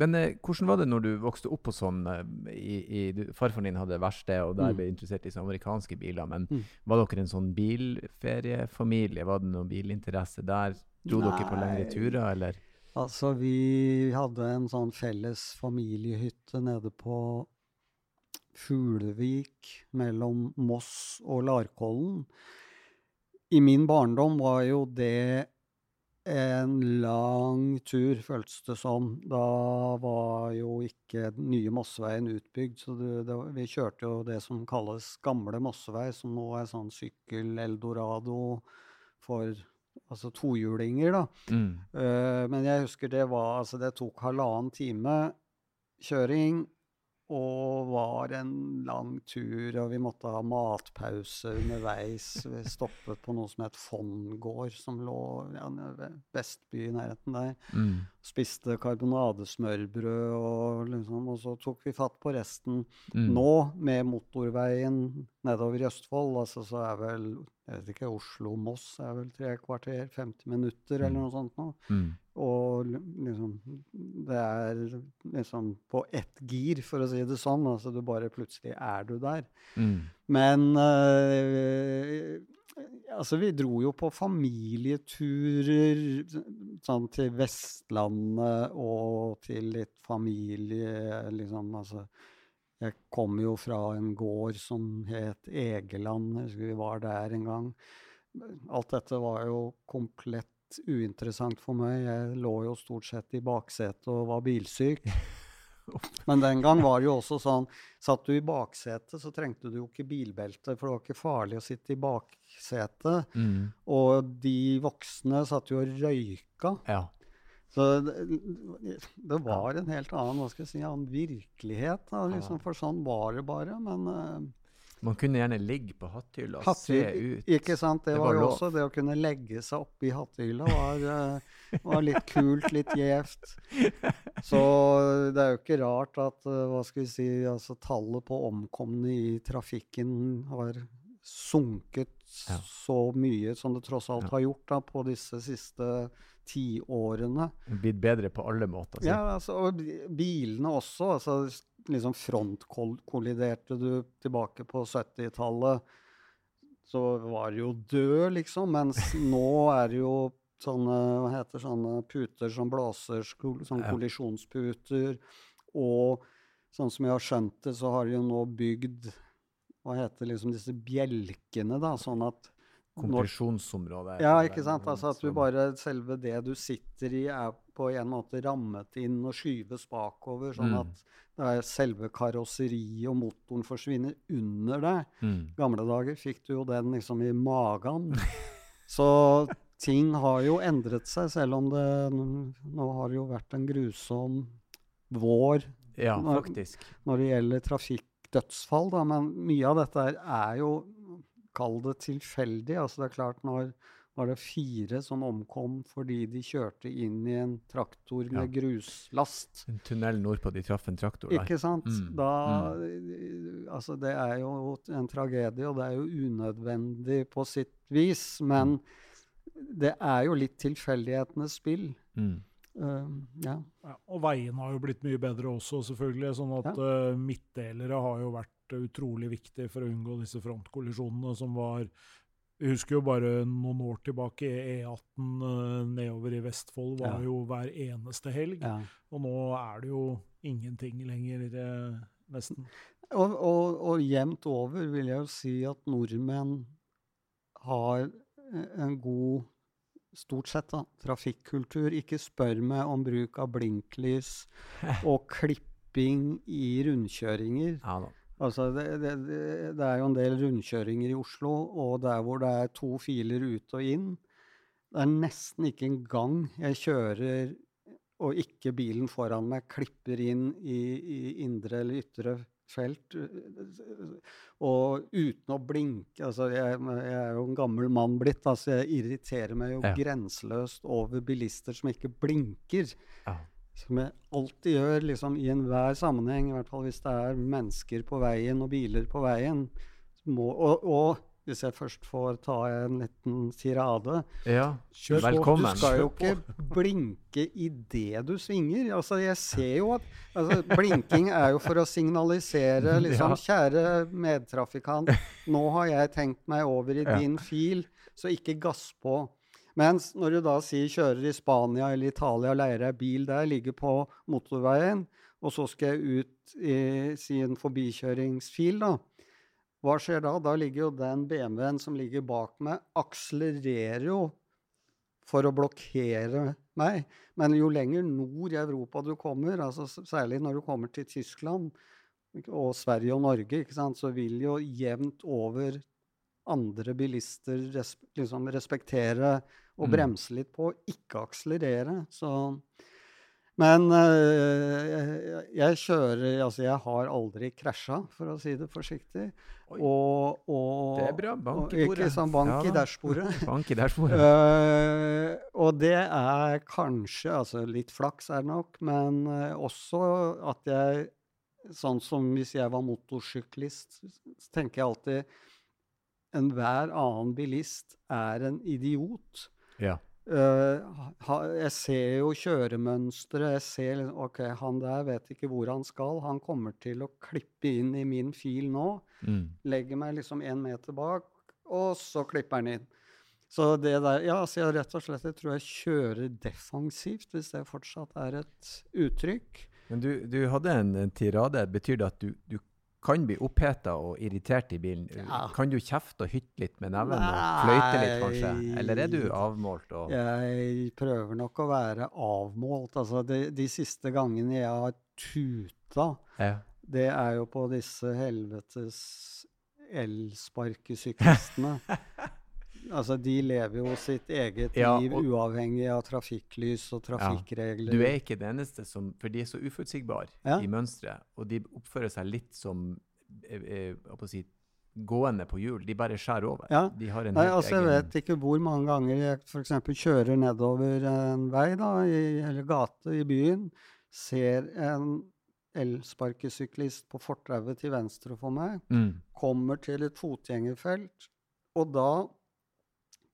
men eh, hvordan var det når du vokste opp på sånn eh, i, i, du, Farfaren din hadde verksted, og der Mm. ble interessert i amerikanske biler. Men Mm. var dere en sånn bilferiefamilie? Var det noen bilinteresse der? Dro dere på lengre Nei. turer, eller? Altså, vi hadde en sånn felles familiehytte nede på Fuglevik mellom Moss og Larkollen. I min barndom var jo det en lang tur, føltes det som. Da var jo ikke den nye Mosseveien utbygd, så det, det, vi kjørte jo det som kalles gamle Mossevei, som nå er sånn sykkel-eldorado for altså tohjulinger, da. Mm. Uh, men jeg husker det var Altså, det tok halvannen time kjøring. Og var en lang tur, og vi måtte ha matpause underveis. Vi stoppet på noe som het Fondgård, som lå ja, ved Vestby i nærheten der. Mm. Spiste karbonadesmørbrød, og, liksom, og så tok vi fatt på resten. Mm. Nå, med motorveien nedover i Østfold, altså, så er vel jeg vet ikke, Oslo-Moss er vel tre kvarter, 50 minutter eller Mm. noe sånt nå. Mm. Og liksom Det er liksom på ett gir, for å si det sånn. Altså du bare plutselig er du der. Mm. Men eh, altså vi dro jo på familieturer sånn til Vestlandet og til litt familie, liksom. Altså, jeg kom jo fra en gård som het Egeland. Jeg husker vi var der en gang. Alt dette var jo komplett uinteressant for meg. Jeg lå jo stort sett i baksetet og var bilsyk. Men den gang var det jo også sånn Satt du i baksetet, så trengte du jo ikke bilbelte, for det var ikke farlig å sitte i baksetet. Mm. Og de voksne satt jo og røyka. Ja. Så det, det var en helt annen hva skal jeg si, annen virkelighet. Da, liksom, for sånn var det bare. Men uh, Man kunne gjerne ligge på hatthylla og Hatthy- se ut. Ikke sant? Det, Det var var jo lov. også det å kunne legge seg oppi hatthylla var, eh, var litt kult, litt gjevt. Så det er jo ikke rart at eh, hva skal vi si, altså tallet på omkomne i trafikken har sunket Ja. så mye som det tross alt har gjort da, på disse siste tiårene. Blitt bedre på alle måter. Så. Ja, altså, og bilene også. altså liksom Frontkolliderte du tilbake på 70-tallet, så var det jo død, liksom. Mens nå er det jo sånne, hva heter sånne puter som blåser, sånne kollisjonsputer. Og sånn som jeg har skjønt det, så har de jo nå bygd hva heter liksom disse bjelkene, da, sånn at Kompresjonsområdet. ja, ikke sant. Altså at du bare Selve det du sitter i, er på en måte rammet inn og skyves bakover, sånn Mm. at det er selve karosseriet og motoren forsvinner under deg. mm. Gamle dager fikk du jo den liksom i magen. Så ting har jo endret seg, selv om det Nå har det jo vært en grusom vår Ja, når, når det gjelder trafikkdødsfall, da, men mye av dette er jo Kall det tilfeldig. altså Det er klart, når var det fire som omkom fordi de kjørte inn i en traktor med gruslast. En tunnel nordpå, de traff en traktor der. Ikke sant? Mm, Da Altså, det er jo en tragedie, og det er jo unødvendig på sitt vis. Men det er jo litt tilfeldighetenes spill. Mm. Uh, ja. Ja, og veiene har jo blitt mye bedre også, selvfølgelig. Sånn at eh, midtdelere har jo vært utrolig viktig for å unngå disse frontkollisjonene som var Vi husker jo bare noen år tilbake, E18 eh, nedover i Vestfold var Ja. jo hver eneste helg. ja. Og nå er det jo ingenting lenger, eh, nesten. Og, og, og jevnt over vil jeg jo si at nordmenn har eh, en god Stort sett, da. Trafikkultur. Ikke spør meg om bruk av blinklys og klipping i rundkjøringer. Ja da. Altså, det, det, det, er jo en del rundkjøringer i Oslo, og der hvor det er to filer ut og inn Det er nesten ikke en gang jeg kjører og ikke bilen foran meg klipper inn i, i indre eller ytre felt. Og uten å blinke altså jeg, jeg er jo en gammel mann blitt, altså jeg irriterer meg jo Ja. grenseløst over bilister som ikke blinker. Ja. Som jeg alltid gjør liksom, i enhver sammenheng, i hvert fall hvis det er mennesker på veien og biler på veien. Må, og, og hvis jeg først får ta en liten tirade ja. Kjør. Velkommen. Du skal jo ikke blinke idet du svinger. Altså, jeg ser jo at altså, Blinking er jo for å signalisere liksom. Kjære medtrafikant, nå har jeg tenkt meg over i din fil, så ikke gass på. Mens når du da sier kjører i Spania eller Italia, leier deg bil der, ligger på motorveien, og så skal jeg ut i si en forbikjøringsfil, da. Hva skjer da? Da ligger jo den BMW-en som ligger bak meg, akselererer jo for å blokkere meg. Men jo lenger nord i Europa du kommer, altså særlig når du kommer til Tyskland og Sverige og Norge, så vil jo jevnt over andre bilister liksom respektere og Mm. bremse litt på, ikke akselerere. Så men øh, jeg, kjører Altså, jeg har aldri krasja, for å si det forsiktig. Og, og Det er bra. Bank i bordet. Ikke sånn bank Ja i dashbordet. Bank i dashbordet. uh, og det er kanskje altså Litt flaks er det nok, men uh, også at jeg Sånn som hvis jeg var motorsyklist, så tenker jeg alltid Enhver annen bilist er en idiot. Ja. Uh, ha, jeg ser jo kjøremønsteret. Jeg ser liksom, OK, han der vet ikke hvor han skal. Han kommer til å klippe inn i min fil nå Mm. legger meg liksom én meter bak, og så klipper han inn. Så det der Ja, så jeg rett og slett jeg tror jeg kjører defensivt, hvis det fortsatt er et uttrykk. Men du, du hadde en, en tirade. Betyr det at du, du kan bli oppheta og irritert i bilen? Ja. Kan du kjefte og hytte litt med neven og fløyte litt, kanskje? Eller er du avmålt og Jeg prøver nok å være avmålt. Altså, de, de siste gangene jeg har tuta, ja. det er jo på disse helvetes elsparkesyklistene. altså, de lever jo sitt eget Ja, liv og- uavhengig av trafikklys og trafikkregler. Du er ikke den eneste som For de er så uforutsigbare Ja. i mønsteret, og de oppfører seg litt som eh, eh, si, gående på hjul. De bare skjærer over. Ja. De har en Nei, altså, egen... Jeg vet ikke hvor mange ganger jeg f.eks. kjører nedover en vei da, i, eller gate i byen, ser en elsparkesyklist på fortauet til venstre for meg, mm. kommer til et fotgjengerfelt, og da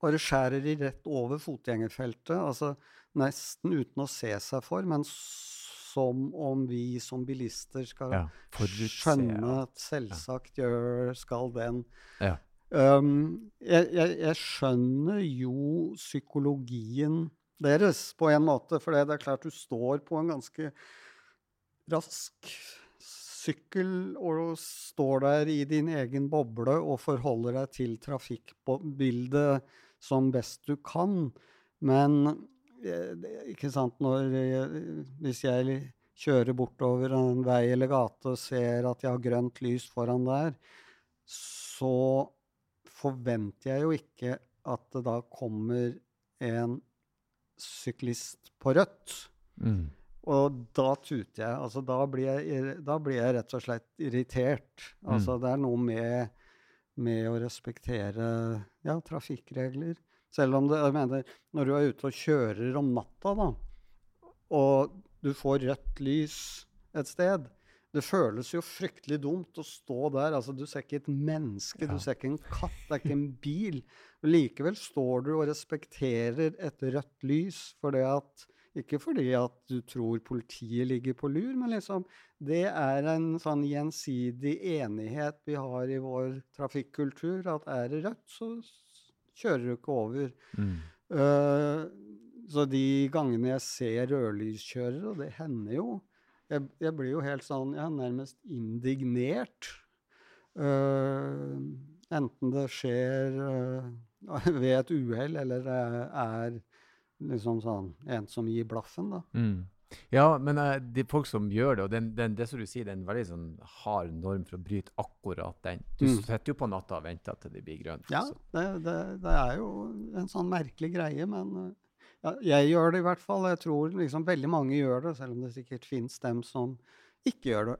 bare skjærer de rett over fotgjengerfeltet, altså nesten uten å se seg for, men som om vi som bilister skal ja. Skjønne at selvsagt gjør skal den. Ja. Um, jeg, jeg, jeg skjønner jo psykologien deres på en måte, for det er klart du står på en ganske rask sykkel og står der i din egen boble og forholder deg til trafikkbildet som best du kan. Men eh, ikke sant, når jeg, hvis jeg kjører bortover en vei eller gate og ser at jeg har grønt lys foran der, så forventer jeg jo ikke at det da kommer en syklist på rødt. Mm. Og da tuter jeg. Altså, da blir jeg, da blir jeg rett og slett irritert. Altså, det er noe med, med å respektere ja, trafikkregler. Selv om det, jeg mener, når du er ute og kjører om natta, da, og du får rødt lys et sted Det føles jo fryktelig dumt å stå der. altså Du ser ikke et menneske, Ja. du ser ikke en katt, det er ikke en bil. Og likevel står du og respekterer et rødt lys for det at ikke fordi at du tror politiet ligger på lur, men liksom det er en sånn gjensidig enighet vi har i vår trafikkultur, at er det rødt, så kjører du ikke over. Mm. Uh, så de gangene jeg ser rødlyskjørere, og det hender jo, jeg, jeg blir jo helt sånn, Jeg er nærmest indignert. Uh, enten det skjer uh, ved et uhell, eller det er liksom sånn en som gir blaffen, da. Mm. Ja, men uh, de folk som gjør det, og den, den, det som du sier, det er en veldig sånn hard norm for å bryte akkurat den. Du Mm. sitter jo på natta og venter til det blir grønt. Ja, det, det, det er jo en sånn merkelig greie, men eh, ja, jeg gjør det i hvert fall. Jeg tror liksom veldig mange gjør det, selv om det sikkert finnes dem som ikke gjør det.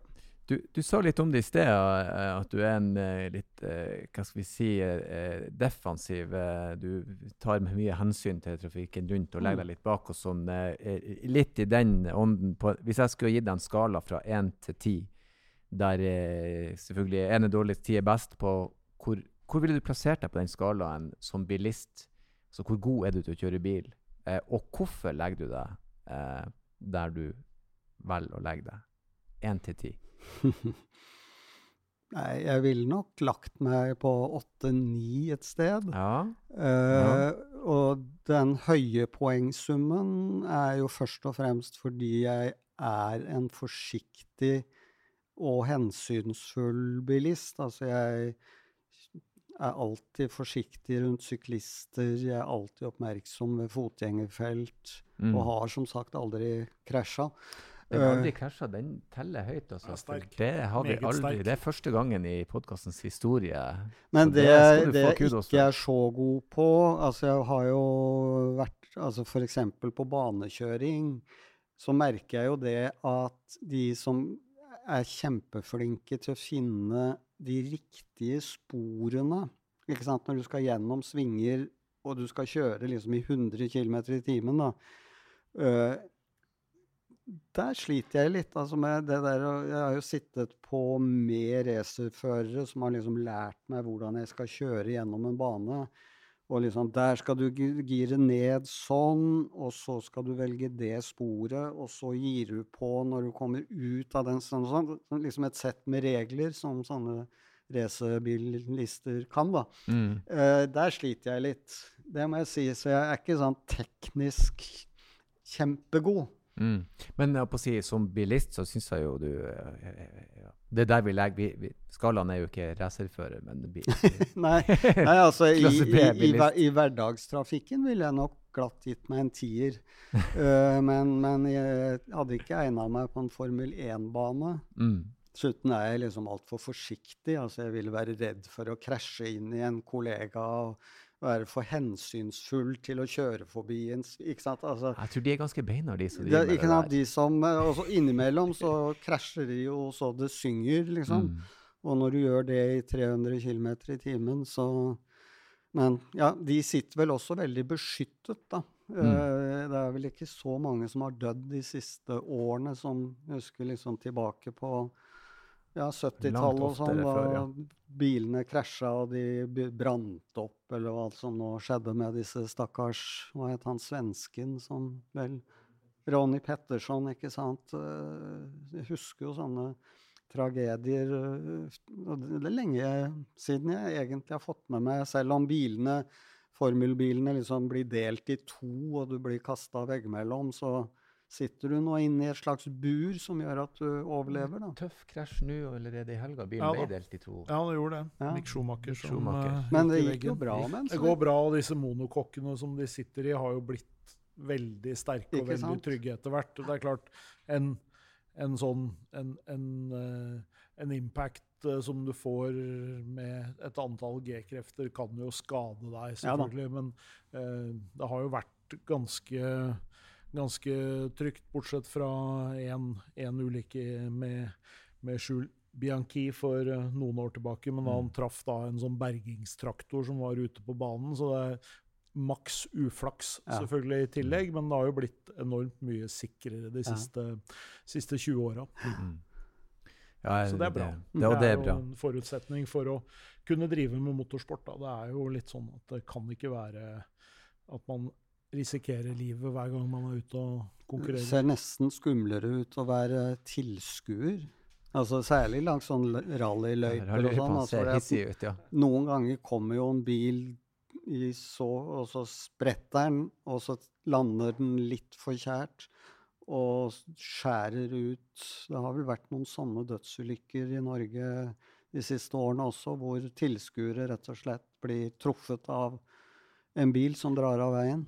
Du, du sa litt om det i sted, eh, at du er en eh, litt eh, Hva skal vi si defensiv. Du tar med mye hensyn til trafikken rundt og legger deg litt bak. og sånn. Litt i den ånden. På, hvis jeg skulle gitt deg en skala fra én til ti, der selvfølgelig én er dårligst, ti er best, på hvor, hvor ville du plassert deg på den skalaen som bilist? Så hvor god er du til å kjøre bil? Og hvorfor legger du deg der du velger å legge deg? Én til ti. Nei, jeg ville nok lagt meg på 8-9 et sted. Ja. Eh, og den høye poengsummen er jo først og fremst fordi jeg er en forsiktig og hensynsfull bilist. Altså jeg er alltid forsiktig rundt syklister, jeg er alltid oppmerksom ved fotgjengerfelt, Mm. og har som sagt aldri krasja. Den har Eh, aldri krasja. Den teller høyt, altså. Ja. Det har vi aldri. sterk. Det er første gangen i podkastens historie. Men det, det det jeg ikke er så god på Altså, jeg har jo vært altså F.eks. på banekjøring, så merker jeg jo det at de som er kjempeflinke til å finne de riktige sporene ikke sant? Når du skal gjennom svinger og du skal kjøre liksom i 100 km i timen, da. øh, der sliter jeg litt altså med det der Jeg har jo sittet på med racerførere som har liksom lært meg hvordan jeg skal kjøre gjennom en bane. Og liksom Der skal du gire ned sånn, og så skal du velge det sporet, og så gir du på når du kommer ut av den sånn, sånn, sånn Liksom et sett med regler som sånne racerbillister kan, da. Mm. Uh, der sliter jeg litt. Det må jeg si. Så jeg er ikke sånn teknisk kjempegod. Mm. Men jeg på å si, som bilist så syns jeg jo du eh, eh, ja. Det er der vi legger vi, Skalaen er jo ikke racerfører, men bil. nei, nei, altså i, i, i, i hverdagstrafikken ville jeg nok glatt gitt meg en tier. uh, men, men jeg hadde ikke egna meg på en Formel 1-bane. Mm. Dessuten er jeg liksom altfor forsiktig. altså Jeg ville være redd for å krasje inn i en kollega og være for hensynsfull til å kjøre forbi en Ikke sant? Altså, Jeg tror de er ganske beina, de som driver med det der. De som, eh, og så innimellom så krasjer de jo så det synger, liksom. Mm. Og når du gjør det i 300 km i timen, så Men ja, de sitter vel også veldig beskyttet, da. Mm. Eh, det er vel ikke så mange som har dødd de siste årene, som husker liksom tilbake på ja, 70-tallet og sånn, da før, ja. bilene krasja og de brant opp, eller hva som nå skjedde med disse stakkars Hva het han svensken som vel Ronny Petterson, ikke sant? Eh, Jeg husker jo sånne tragedier. eh, det er lenge siden jeg egentlig har fått med meg, selv om bilene, formelbilene liksom blir delt i to, og du blir kasta veggimellom, så sitter du nå inne i et slags bur som gjør at du overlever, da. Tøff krasj nå allerede i helga. Bilen Ja ble delt i to. Ja, det gjorde det. Ja. Mick Schumacher. Mick som, Schumacher. eh, Men det gikk jo bra med Det går bra, og disse monokokkene som de sitter i, har jo blitt veldig sterke og veldig sant? trygge etter hvert. Det er klart, en, en sånn en, en, uh, en impact eh, som du får med et antall G-krefter, kan jo skade deg, Ja men uh, det har jo vært ganske ganske trygt, bortsett fra én ulykke med, med Skjul Bianchi for eh, noen år tilbake. Men han traff da en sånn bergingstraktor som var ute på banen. Så det er maks uflaks selvfølgelig i tillegg, men det har jo blitt enormt mye sikrere de siste, siste 20 åra. Mm. Ja, Så det er bra. Det, det, det er jo en forutsetning for å kunne drive med motorsport. Da. Det er jo litt sånn at det kan ikke være at man risikerer livet hver gang man er ute og Det ser nesten skumlere ut å være tilskuer. Altså Særlig langs sånn rallyløyper og sånn. Altså, hissig ut, ja. noen ganger kommer jo en bil i så, og så spretter den, og så lander den litt for kjært og skjærer ut. Det har vel vært noen sånne dødsulykker i Norge de siste årene også, hvor tilskuere rett og slett blir truffet av en bil som drar av veien.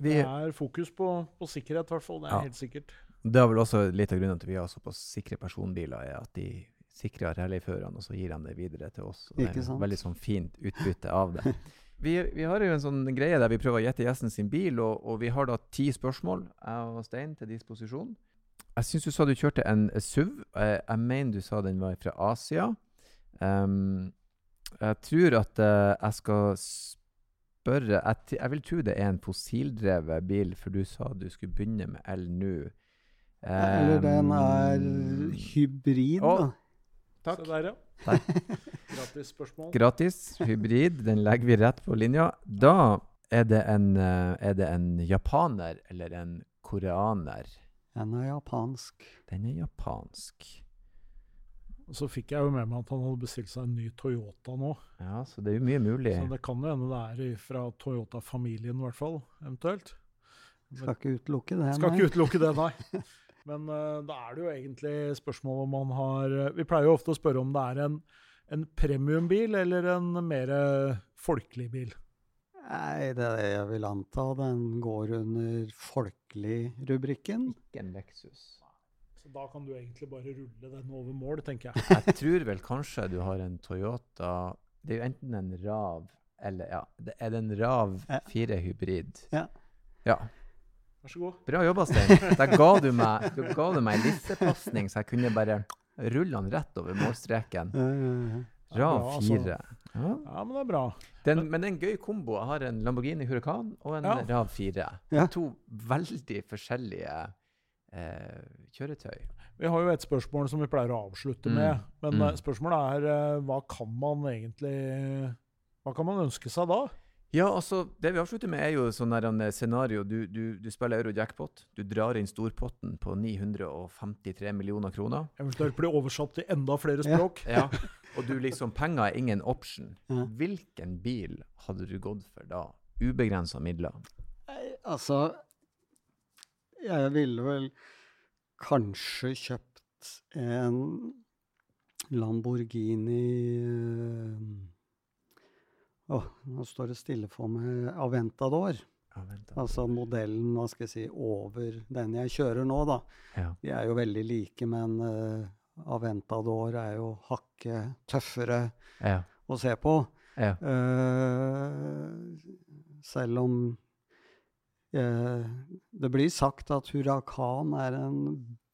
Vi, Det er fokus på, på sikkerhet, i hvert fall. Det er Ja. helt sikkert. det er vel også litt av grunnen til at vi har såpass sikre personbiler, er at de sikrer rallyførerne, og så gir de det videre til oss. Og det er sant? veldig sånn fint utbytte av det. Vi, vi har jo en sånn greie der vi prøver å gjette gjesten sin bil, og, og vi har da ti spørsmål, jeg og Stein, til disposisjon. Jeg syns du sa du kjørte en SUV. Jeg, jeg mener du sa den var fra Asia. Um, jeg tror at uh, jeg skal spørre jeg, jeg vil tro det er en fossildrevet bil, for du sa du skulle begynne med el nå. Eller den er hybrid, Å, da. Takk. Se der, ja. Takk. Gratis spørsmål. Gratis, hybrid, den legger vi rett på linja. Da er det en, eh, er det en japaner eller en koreaner. Den er japansk. Den er japansk. Og Så fikk jeg jo med meg at han hadde bestilt seg en ny Toyota nå. Ja, så det er jo mye mulig. Så det kan jo hende det er fra Toyota-familien, i hvert fall. Eventuelt. Skal ikke utelukke det. Skal nei. ikke utelukke det, nei. Men uh, da er det jo egentlig spørsmål om man har eh, Vi pleier jo ofte å spørre om det er en, en premiumbil eller en mer folkelig bil. Nei, det er det jeg vil anta. Den går under folkelig-rubrikken. Ikke en Lexus. Så da kan du egentlig bare rulle den over mål, tenker jeg. Jeg tror vel kanskje du har en Toyota Det er jo enten en Rav eller Ja, det er det en Rav Ja. 4 hybrid? Ja. ja. Vær så god. Bra jobba, Stein. Der ga du meg, du ga du meg en lissepasning, så jeg kunne bare rulle den rett over målstreken. Ja, ja, ja. Rav bra, altså. 4. Ja. Ja, men det er bra. Den, men det er en gøy kombo. Jeg har en Lamborghini Huracan og en Ja. Rav 4. Ja. To veldig forskjellige kjøretøy. Vi har jo et spørsmål som vi pleier å avslutte Mm. med. Men Mm. eh, spørsmålet er eh, hva kan man egentlig Hva kan man ønske seg da? Ja, altså, det vi avslutter med, er jo sånn et en eh, scenario. Du, du, du spiller euro-jackpot. Du drar inn storpotten på 953 millioner kroner. Eventuelt bli oversatt til enda flere språk. Ja. og du liksom Penger er ingen option. Ja. Hvilken bil hadde du gått for da? Ubegrensa midler. Altså Jeg ville vel kanskje kjøpt en Lamborghini Å, oh, nå står det stille for meg. Aventador. Aventador. Altså modellen, hva skal jeg si, over den jeg kjører nå, da. Ja. De er jo veldig like, men uh, Aventador er jo hakket tøffere Ja. å se på. ja. Uh, selv om eh, det blir sagt at Huracan er en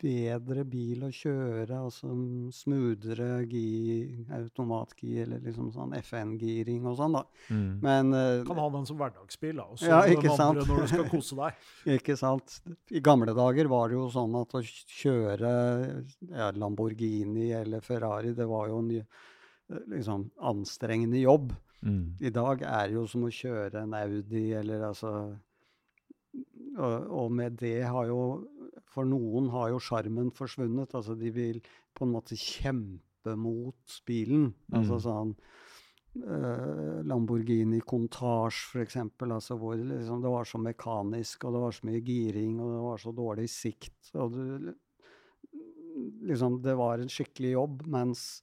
bedre bil å kjøre, altså smoothere gi, automatgir eller liksom sånn FN-giring og sånn, da. Mm. Men uh, Kan ha den som hverdagsbil, da. Og så Ja, den sant? andre når du skal kose deg. Ikke sant. I gamle dager var det jo sånn at å kjøre ja, Lamborghini eller Ferrari, det var jo en eh, liksom anstrengende jobb. Mm. I dag er det jo som å kjøre en Audi eller altså og, med det har jo For noen har jo sjarmen forsvunnet. Altså de vil på en måte kjempe mot bilen. Altså Mm. sånn eh, Lamborghini Contage, for eksempel, altså hvor liksom det var så mekanisk, og det var så mye giring, og det var så dårlig sikt. Og du, liksom, det var en skikkelig jobb, mens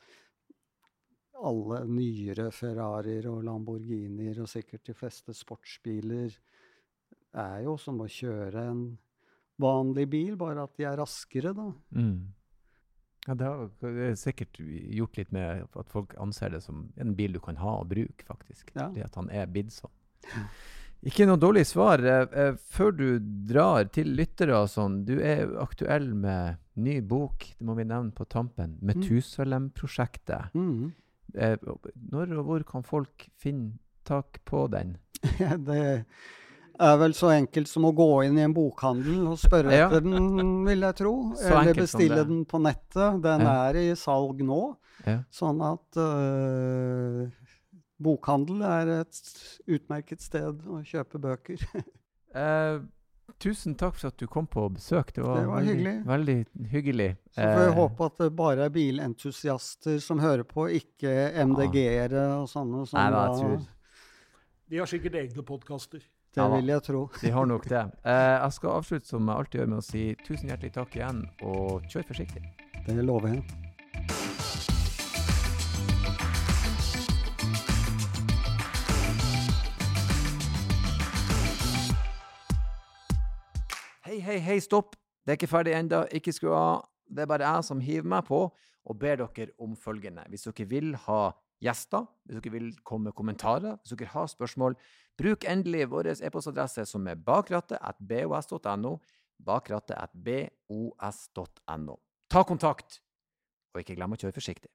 alle nyere Ferrarier og Lamborghinier, og sikkert de fleste sportsbiler, er jo som å kjøre en vanlig bil, bare at de er raskere, da. Mm. Ja, det har er sikkert gjort litt med at folk anser det som en bil du kan ha og bruke, faktisk. Ja. Fordi at han er blitt sånn. Ikke noe dårlig svar. Eh, eh, før du drar til lyttere og sånn, du er aktuell med ny bok, det må vi nevne på tampen, Metusalem-prosjektet. Mhm. Eh, når og hvor kan folk finne tak på den? det er vel så enkelt som å gå inn i en bokhandel og spørre Ja. etter den, vil jeg tro. Så Eller bestille den på nettet. Den Ja. er i salg nå. Ja. Sånn at uh, bokhandel er et utmerket sted å kjøpe bøker. uh, tusen takk for at du kom på besøk. Det var, Det var hyggelig. veldig hyggelig. Så får vi uh, håpe at det bare er bilentusiaster som hører på, ikke MDG-ere og sånne. Som Nei da- jeg tror De har sikkert egne podkaster. Det vil jeg tro. Vi har nok det. Eh, jeg skal avslutte som jeg alltid gjør med å si tusen hjertelig takk igjen, og kjør forsiktig. Det lover jeg. Hei, hei, hei, stopp! Det er ikke ferdig ennå. Ikke skru av. Det er bare jeg som hiver meg på og ber dere om følgende. Hvis dere vil ha gjester, hvis dere vil komme med kommentarer, hvis dere har spørsmål, bruk endelig vår e-postadresse som er bakrattet.bos.no. Bakrattet.bos.no. Ta kontakt, og ikke glem å kjøre forsiktig.